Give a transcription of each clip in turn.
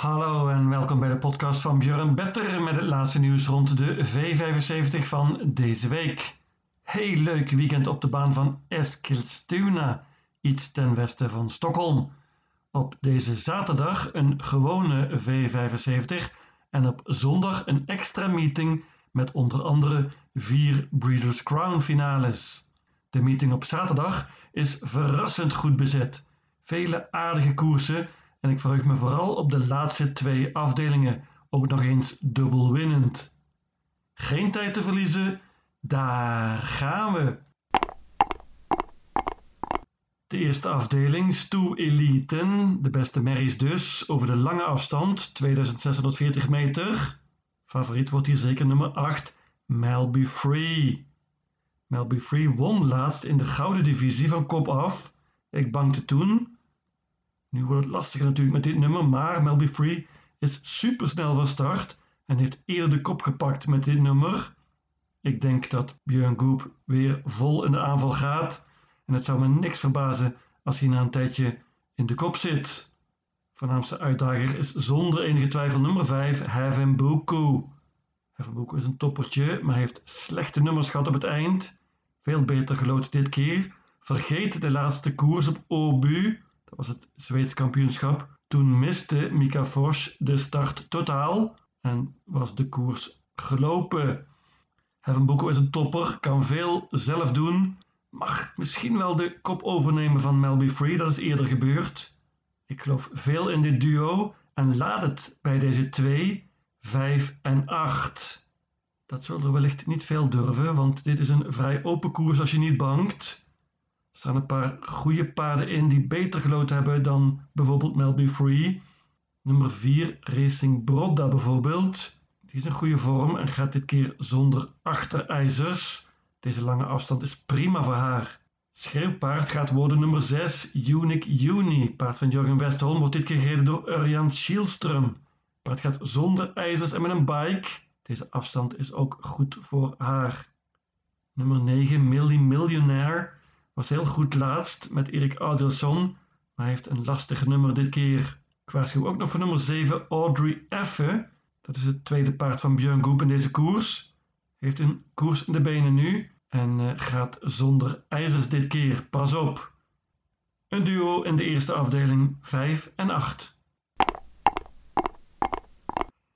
Hallo en welkom bij de podcast van Björn Better met het laatste nieuws rond de V75 van deze week. Heel leuk weekend op de baan van Eskilstuna, iets ten westen van Stockholm. Op deze zaterdag een gewone V75 en op zondag een extra meeting met onder andere vier Breeders' Crown finales. De meeting op zaterdag is verrassend goed bezet. Vele aardige koersen en ik verheug me vooral op de laatste twee afdelingen, ook nog eens dubbel winnend. Geen tijd te verliezen, daar gaan we! De eerste afdeling, Stoe Eliten, de beste merries dus, over de lange afstand, 2640 meter. Favoriet wordt hier zeker nummer 8, Melby Free. Melby Free won laatst in de gouden divisie van kop af. Ik bankte toen, nu wordt het lastiger natuurlijk met dit nummer, maar Melby Free is supersnel van start en heeft eerder de kop gepakt met dit nummer. Ik denk dat Björn Goop weer vol in de aanval gaat en het zou me niks verbazen als hij na een tijdje in de kop zit. Voornaamste uitdager is zonder enige twijfel nummer 5, Heaven Buku. Heaven Buku is een toppertje, maar heeft slechte nummers gehad op het eind. Veel beter gelood dit keer. Vergeet de laatste koers op Obu dat was het Zweeds kampioenschap. Toen miste Mika Fors de start totaal en was de koers gelopen. Heaven Boko is een topper, kan veel zelf doen, mag misschien wel de kop overnemen van Melby Free, dat is eerder gebeurd. Ik geloof veel in dit duo en laat het bij deze 2, 5 en 8. Dat zullen er wellicht niet veel durven, want dit is een vrij open koers als je niet bangt. Staan een paar goede paarden in die beter gelood hebben dan bijvoorbeeld Melby Free. Nummer 4, Racing Brodda bijvoorbeeld. Die is in goede vorm en gaat dit keer zonder achterijzers. Deze lange afstand is prima voor haar. Schreeuwpaard gaat worden nummer 6, Unique Uni. Paard van Jurgen Westholm wordt dit keer gereden door Urjan Schielström. Paard gaat zonder ijzers en met een bike. Deze afstand is ook goed voor haar. Nummer 9, Millie Millionaire was heel goed laatst met Erik Audielson, maar heeft een lastig nummer dit keer. Ik waarschuw ook nog voor nummer 7 Audrey Effe. Dat is het tweede paard van Björn Goep in deze koers. Heeft een koers in de benen nu en uh, gaat zonder ijzers dit keer. Pas op. Een duo in de eerste afdeling 5 en 8.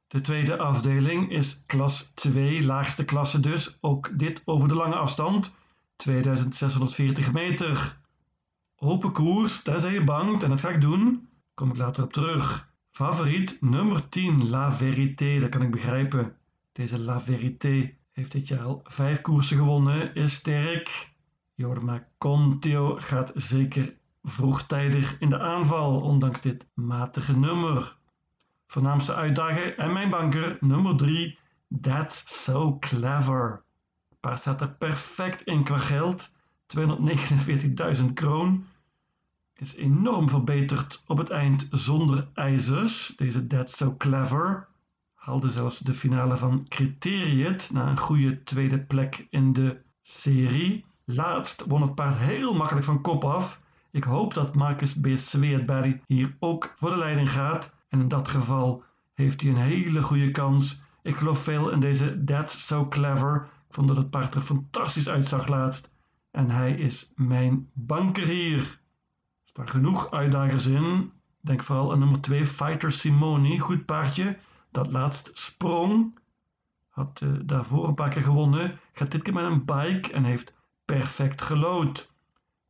De tweede afdeling is klas 2, laagste klasse dus. Ook dit over de lange afstand. 2640 meter. Open koers, tenzij je bangt, en dat ga ik doen. Kom ik later op terug. Favoriet nummer 10, La Verité, dat kan ik begrijpen. Deze La Verité heeft dit jaar al vijf koersen gewonnen, is sterk. Jorma Contio gaat zeker vroegtijdig in de aanval, ondanks dit matige nummer. Voornaamste uitdager en mijn banker, nummer 3, That's So Clever paard staat er perfect in qua geld. 249.000 kroon. Is enorm verbeterd op het eind zonder ijzers. Deze Dead So Clever haalde zelfs de finale van Criteriet na een goede tweede plek in de serie. Laatst won het paard heel makkelijk van kop af. Ik hoop dat Marcus B. Hier ook voor de leiding gaat. En in dat geval heeft hij een hele goede kans. Ik geloof veel in deze That's So Clever vond dat het paard er fantastisch uitzag laatst. En hij is mijn banker hier. Er staan genoeg uitdagers in. Denk vooral aan nummer 2, Fighter Simoni. Goed paardje. Dat laatst sprong. Had uh, daarvoor een paar keer gewonnen. Gaat dit keer met een bike en heeft perfect gelood.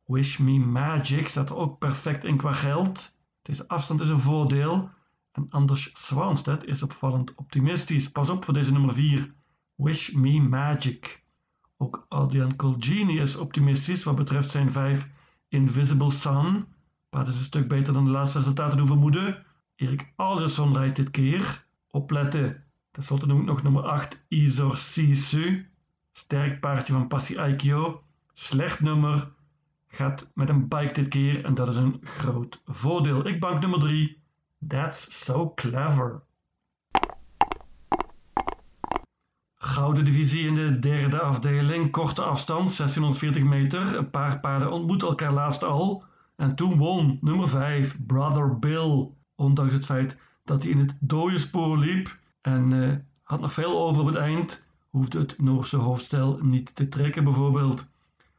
Wish Me Magic staat er ook perfect in qua geld. Deze afstand is een voordeel. En Anders Swanstedt is opvallend optimistisch. Pas op voor deze nummer 4. Wish Me Magic. Ook Adrian Colgini is optimistisch wat betreft zijn 5 Invisible Sun. Paard is een stuk beter dan de laatste resultaten doen vermoeden. Erik Alderson rijdt dit keer. Opletten. Ten slotte noem ik nog nummer 8 Isor Sisu. Sterk paardje van Passi Aikyo. Slecht nummer. Gaat met een bike dit keer en dat is een groot voordeel. Ik bank nummer 3. That's so clever. Gouden divisie in de derde afdeling, korte afstand, 1640 meter. Een paar paarden ontmoeten elkaar laatst al. En toen won nummer 5, Brother Bill. Ondanks het feit dat hij in het dode spoor liep en uh, had nog veel over op het eind. Hoefde het Noorse hoofdstel niet te trekken bijvoorbeeld.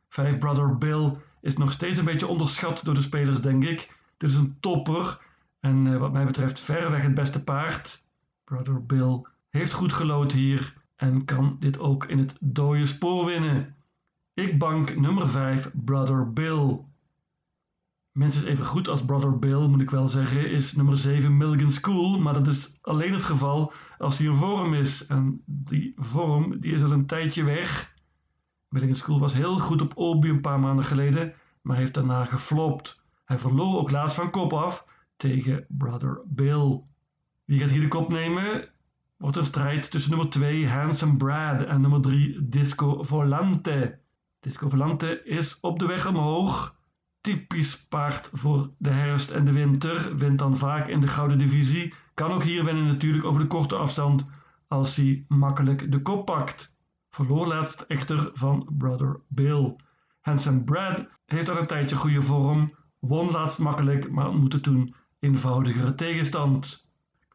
Five Brother Bill is nog steeds een beetje onderschat door de spelers, denk ik. Dit is een topper en uh, wat mij betreft verreweg het beste paard. Brother Bill heeft goed gelood hier en kan dit ook in het dode spoor winnen. Ik bank nummer 5 Brother Bill. Minstens even goed als Brother Bill, moet ik wel zeggen, is nummer 7 Milligan School. Maar dat is alleen het geval als hij een vorm is. En die vorm die is al een tijdje weg. Milligan School was heel goed op Obi een paar maanden geleden, maar heeft daarna geflopt. Hij verloor ook laatst van kop af tegen Brother Bill. Wie gaat hier de kop nemen? Wordt een strijd tussen nummer 2 Handsome Brad en nummer 3 Disco Volante. Disco Volante is op de weg omhoog. Typisch paard voor de herfst en de winter. Wint dan vaak in de gouden divisie. Kan ook hier winnen natuurlijk over de korte afstand als hij makkelijk de kop pakt. Verloor laatst echter van Brother Bill. Handsome Brad heeft al een tijdje goede vorm. Won laatst makkelijk, maar ontmoette toen eenvoudigere tegenstand.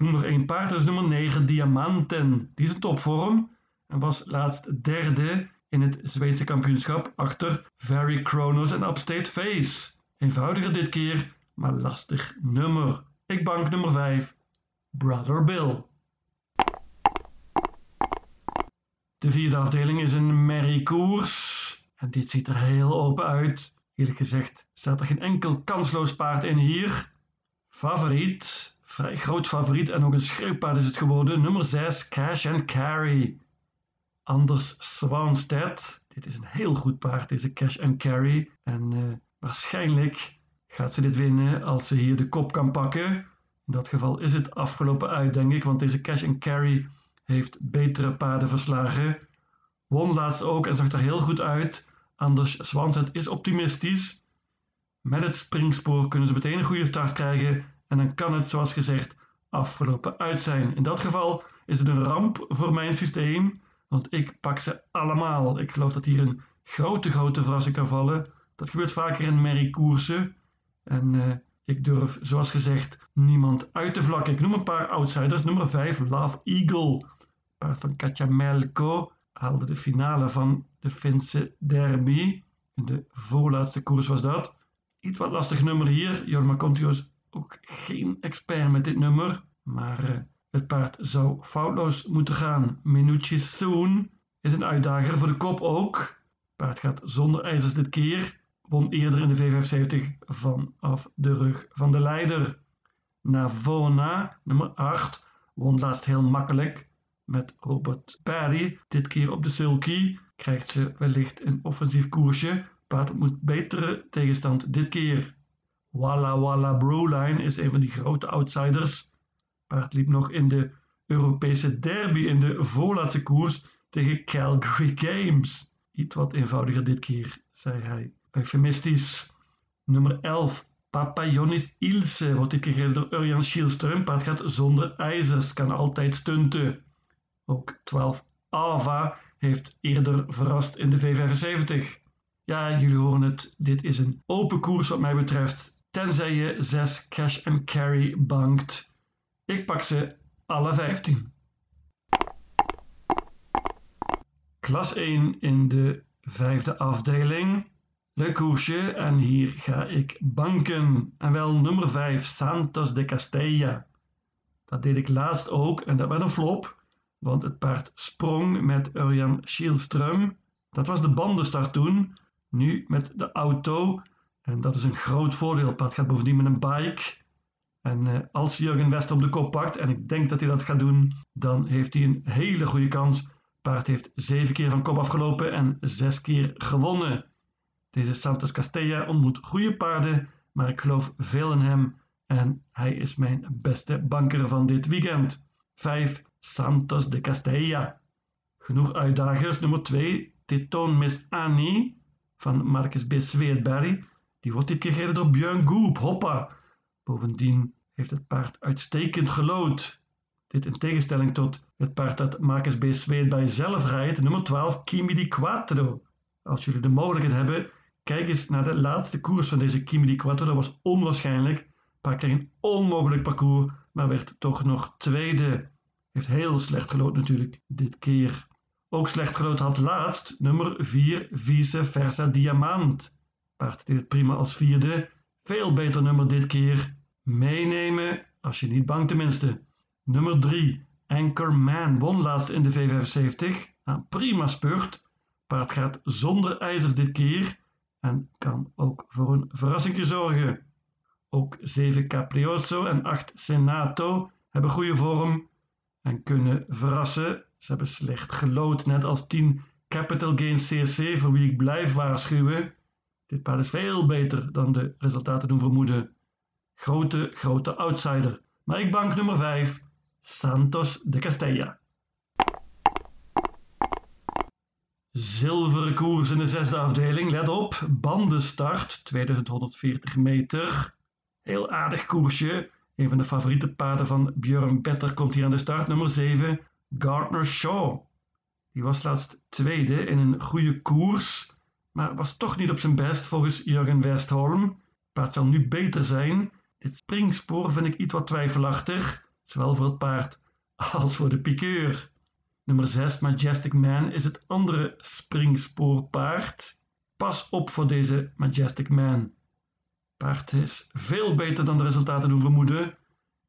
Noem nog één paard, dat is nummer 9, Diamanten. Die is in topvorm en was laatst derde in het Zweedse kampioenschap achter Very Kronos en Upstate Face. Eenvoudiger dit keer, maar lastig nummer. Ik bank nummer 5, Brother Bill. De vierde afdeling is een merriekoers. En dit ziet er heel open uit. Eerlijk gezegd staat er geen enkel kansloos paard in hier. Favoriet, vrij groot favoriet en ook een schreeuwpaard is het geworden. Nummer 6, Cash and Carry. Anders Swanstead. Dit is een heel goed paard, deze Cash and Carry. En uh, waarschijnlijk gaat ze dit winnen als ze hier de kop kan pakken. In dat geval is het afgelopen uit, denk ik, want deze Cash and Carry heeft betere paarden verslagen. Won laatst ook en zag er heel goed uit. Anders Swanstead is optimistisch. Met het springspoor kunnen ze meteen een goede start krijgen en dan kan het, zoals gezegd, afgelopen uit zijn. In dat geval is het een ramp voor mijn systeem, want ik pak ze allemaal. Ik geloof dat hier een grote, grote verrassing kan vallen. Dat gebeurt vaker in merriekoersen. En uh, ik durf, zoals gezegd, niemand uit te vlakken. Ik noem een paar outsiders. Nummer 5, Love Eagle. Paard van Katja Melko haalde de finale van de Finse derby. In de voorlaatste koers was dat. Iets wat lastig nummer hier. Jorma Contio is ook geen expert met dit nummer. Maar uh, het paard zou foutloos moeten gaan. Minucci Soon is een uitdager voor de kop ook. Paard gaat zonder ijzers dit keer. Won eerder in de V75 vanaf de rug van de leider. Navona, nummer 8, won laatst heel makkelijk met Robert Perry. Dit keer op de sulky krijgt ze wellicht een offensief koersje. Paard moet betere tegenstand dit keer. Walla Walla Broline is een van die grote outsiders. Paard liep nog in de Europese derby in de voorlaatste koers tegen Calgary Games. Iets wat eenvoudiger dit keer, zei hij. Eufemistisch. Nummer 11. Papayonis Ilse wordt dit keer gegeven door Urjan Schielström. Paard gaat zonder ijzers, kan altijd stunten. Ook 12 Ava heeft eerder verrast in de V75. Ja, jullie horen het. Dit is een open koers wat mij betreft. Tenzij je 6 cash and carry bankt. Ik pak ze alle 15. Klas 1 in de vijfde afdeling. Leuk koersje en hier ga ik banken. En wel nummer 5, Santos de Castella. Dat deed ik laatst ook en dat werd een flop. Want het paard sprong met Urjan Schielström. Dat was de bandenstart toen. Nu met de auto. En dat is een groot voordeel. Paard gaat bovendien met een bike. En uh, als Jurgen Wester op de kop pakt, en ik denk dat hij dat gaat doen, dan heeft hij een hele goede kans. Paard heeft zeven keer van kop afgelopen en zes keer gewonnen. Deze Santos Castella ontmoet goede paarden, maar ik geloof veel in hem en hij is mijn beste banker van dit weekend. 5 Santos de Castella. Genoeg uitdagers. Nummer 2 Titon Miss Annie van Marcus B. Sweetberry. Die wordt dit keer gereden door Björn Goop. Hoppa! Bovendien heeft het paard uitstekend gelood. Dit in tegenstelling tot het paard dat Marcus B. Sweetberry zelf rijdt, nummer 12 Kimi di Quattro. Als jullie de mogelijkheid hebben, kijk eens naar de laatste koers van deze Kimi di Quattro. Dat was onwaarschijnlijk. Paard kreeg een onmogelijk parcours, maar werd toch nog tweede. Heeft heel slecht gelood natuurlijk dit keer. Ook slecht gelood had laatst nummer 4 Vice Versa Diamant. Paard prima als vierde. Veel beter nummer dit keer. Meenemen, als je niet bang tenminste. Nummer 3 Anchorman won laatst in de V75. Nou, prima spurt. Paard gaat zonder ijzers dit keer en kan ook voor een verrassing zorgen. Ook 7 Caprioso en 8 Senato hebben goede vorm en kunnen verrassen. Ze hebben slecht gelood, net als 10 Capital Gain CSC, voor wie ik blijf waarschuwen. Dit paard is veel beter dan de resultaten doen vermoeden. Grote, grote outsider. Maar ik bank nummer 5, Santos de Castella. Zilveren koers in de zesde afdeling. Let op, bandenstart, 2140 meter. Heel aardig koersje. Een van de favoriete paarden van Björn Petter komt hier aan de start. Nummer 7, Gardner Shaw. Die was laatst tweede in een goede koers, maar was toch niet op zijn best volgens Jurgen Westholm. Paard zal nu beter zijn. Dit springspoor vind ik iets wat twijfelachtig, zowel voor het paard als voor de piqueur. Nummer 6, Majestic Man, is het andere springspoorpaard. Pas op voor deze Majestic Man. Paard is veel beter dan de resultaten doen vermoeden.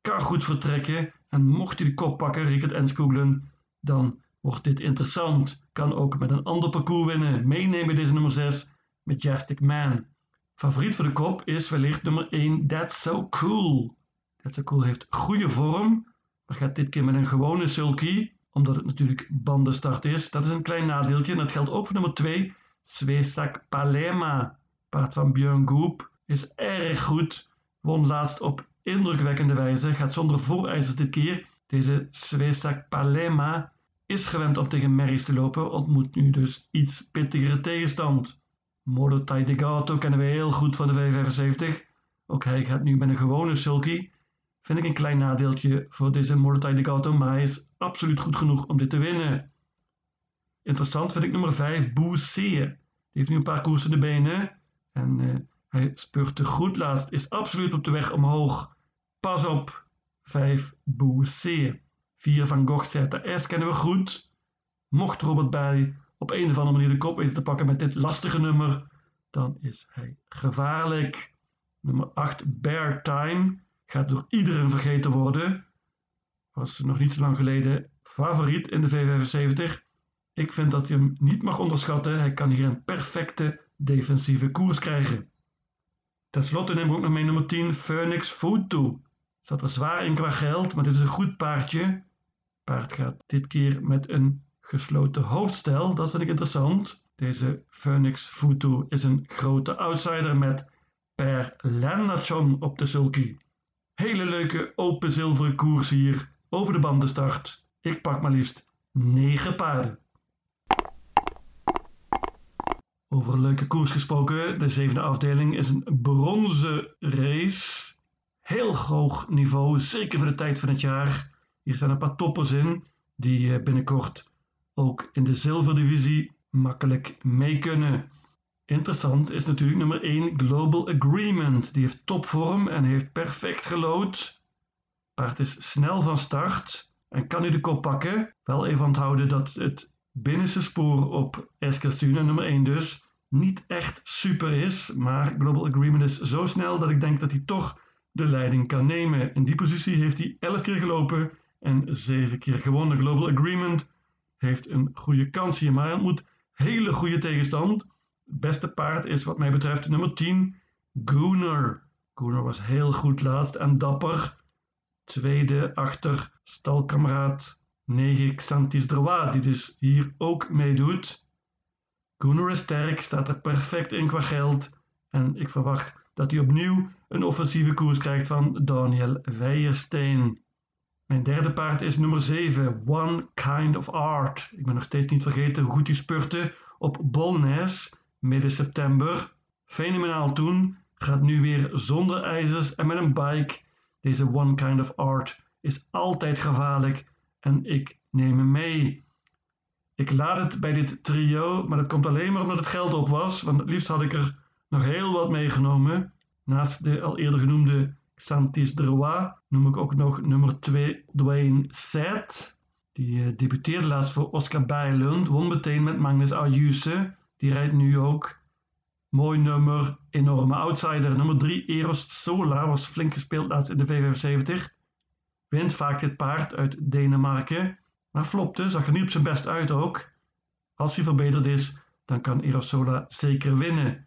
Kan goed vertrekken en mocht hij de kop pakken, Rickert Enskoeglen, dan wordt dit interessant. Kan ook met een ander parcours winnen. Meenemen deze nummer 6, Majestic Man. Favoriet voor de kop is wellicht nummer 1, That's So Cool. That's So Cool heeft goede vorm, maar gaat dit keer met een gewone sulky, omdat het natuurlijk bandenstart is. Dat is een klein nadeeltje en dat geldt ook voor nummer 2, Svesak Palema. Paard van Björn Goop is erg goed. Won laatst op indrukwekkende wijze. Gaat zonder voorijzers dit keer. Deze Svesak Palema is gewend om tegen merries te lopen. Ontmoet nu dus iets pittigere tegenstand. Modo de Gato kennen we heel goed van de V75. Ook hij gaat nu met een gewone sulky. Vind ik een klein nadeeltje voor deze Modo de Gato, maar hij is absoluut goed genoeg om dit te winnen. Interessant vind ik nummer 5, Boussier. Die heeft nu een paar koersen de benen. En uh, hij spurte goed laatst, is absoluut op de weg omhoog. Pas op, 5 Boussier. 4 van Gogh ZS kennen we goed. Mocht Robert bij op een of andere manier de kop weten te pakken met dit lastige nummer, dan is hij gevaarlijk. Nummer 8 Bear Time gaat door iedereen vergeten worden. Was nog niet zo lang geleden favoriet in de V75. Ik vind dat je hem niet mag onderschatten. Hij kan hier een perfecte defensieve koers krijgen. Ten slotte neem ik ook nog mee nummer 10, Phoenix Food toe. Zat er zwaar in qua geld, maar dit is een goed paardje. Paard gaat dit keer met een gesloten hoofdstel, dat vind ik interessant. Deze Phoenix Futu is een grote outsider met Per Lennartson op de sulky. Hele leuke open zilveren koers hier over de bandenstart. Ik pak maar liefst 9 paarden. Over een leuke koers gesproken, de zevende afdeling is een bronzen race. Heel hoog niveau, zeker voor de tijd van het jaar. Hier staan een paar toppers in die eh, binnenkort ook in de zilverdivisie makkelijk mee kunnen. Interessant is natuurlijk nummer 1 Global Agreement. Die heeft topvorm en heeft perfect gelood. Paard is snel van start en kan nu de kop pakken. Wel even onthouden dat het binnenste spoor op Eskilstuna, nummer 1 dus, niet echt super is. Maar Global Agreement is zo snel dat ik denk dat hij toch de leiding kan nemen. In die positie heeft hij 11 keer gelopen en 7 keer gewonnen. Global Agreement heeft een goede kans hier, maar ontmoet hele goede tegenstand. Het beste paard is wat mij betreft nummer 10, Gooner. Gooner was heel goed laatst en dapper. Tweede achter stalkameraad 9 Xantis Droit, die dus hier ook meedoet. Gooner is sterk, staat er perfect in qua geld. En ik verwacht dat hij opnieuw een offensieve koers krijgt van Daniel Weijersteen. Mijn derde paard is nummer 7, One Kind of Art. Ik ben nog steeds niet vergeten hoe goed hij spurte op Bolnes midden september. Fenomenaal toen, gaat nu weer zonder ijzers en met een bike. Deze One Kind of Art is altijd gevaarlijk en ik neem hem mee. Ik laat het bij dit trio, maar dat komt alleen maar omdat het geld op was, want het liefst had ik er nog heel wat meegenomen. Naast de al eerder genoemde Xantis Droit. Noem ik ook nog nummer 2 Dwayne Set. Die uh, debuteerde laatst voor Oscar Bijlund. Won meteen met Magnus Ayuse. Die rijdt nu ook. Mooi nummer. Enorme outsider. Nummer 3 Eros Sola was flink gespeeld laatst in de V75. Wint vaak dit paard uit Denemarken. Maar flopte, zag er niet op zijn best uit ook. Als hij verbeterd is, dan kan Erosola zeker winnen.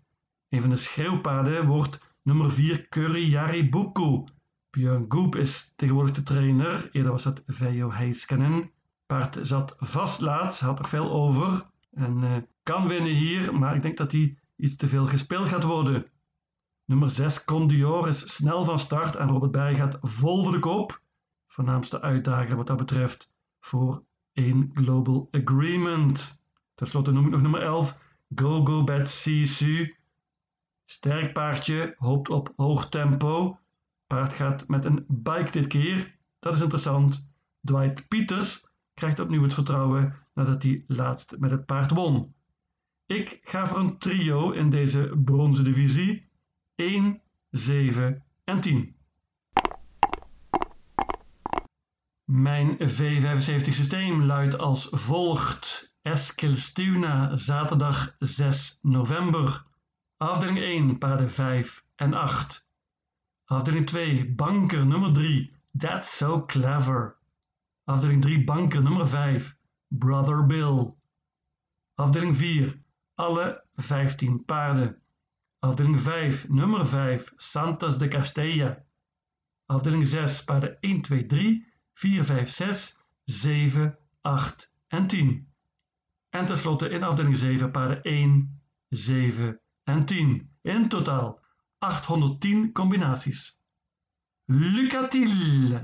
Een van de schreeuwpaarden wordt nummer 4 Curry Yaribuku. Björn Goop is tegenwoordig de trainer. Eerder was het Veo Heiskanen. Paard zat vast laatst, had nog veel over. En uh, kan winnen hier, maar ik denk dat hij iets te veel gespeeld gaat worden. Nummer 6 Condior is snel van start en Robert Berg gaat vol voor de kop. Voornaamste uitdager wat dat betreft voor één Global Agreement. Ten slotte noem ik nog nummer 11 Go Go Bad Sisu. Sterk paardje, hoopt op hoog tempo. Paard gaat met een bike dit keer. Dat is interessant. Dwight Peters krijgt opnieuw het vertrouwen nadat hij laatst met het paard won. Ik ga voor een trio in deze bronzen divisie. 1, 7 en 10. Mijn V75 systeem luidt als volgt. Eskilstuna, zaterdag 6 november. Afdeling 1, paarden 5 en 8. Afdeling 2, banker nummer 3, That's So Clever. Afdeling 3, banker nummer 5, Brother Bill. Afdeling 4, alle 15 paarden. Afdeling 5, nummer 5, Santos de Castella. Afdeling 6, paarden 1, 2, 3, 4, 5, 6, 7, 8 en 10. En tenslotte in afdeling 7 paarden 1, 7 en 10. In totaal 810 combinaties. Lucatil.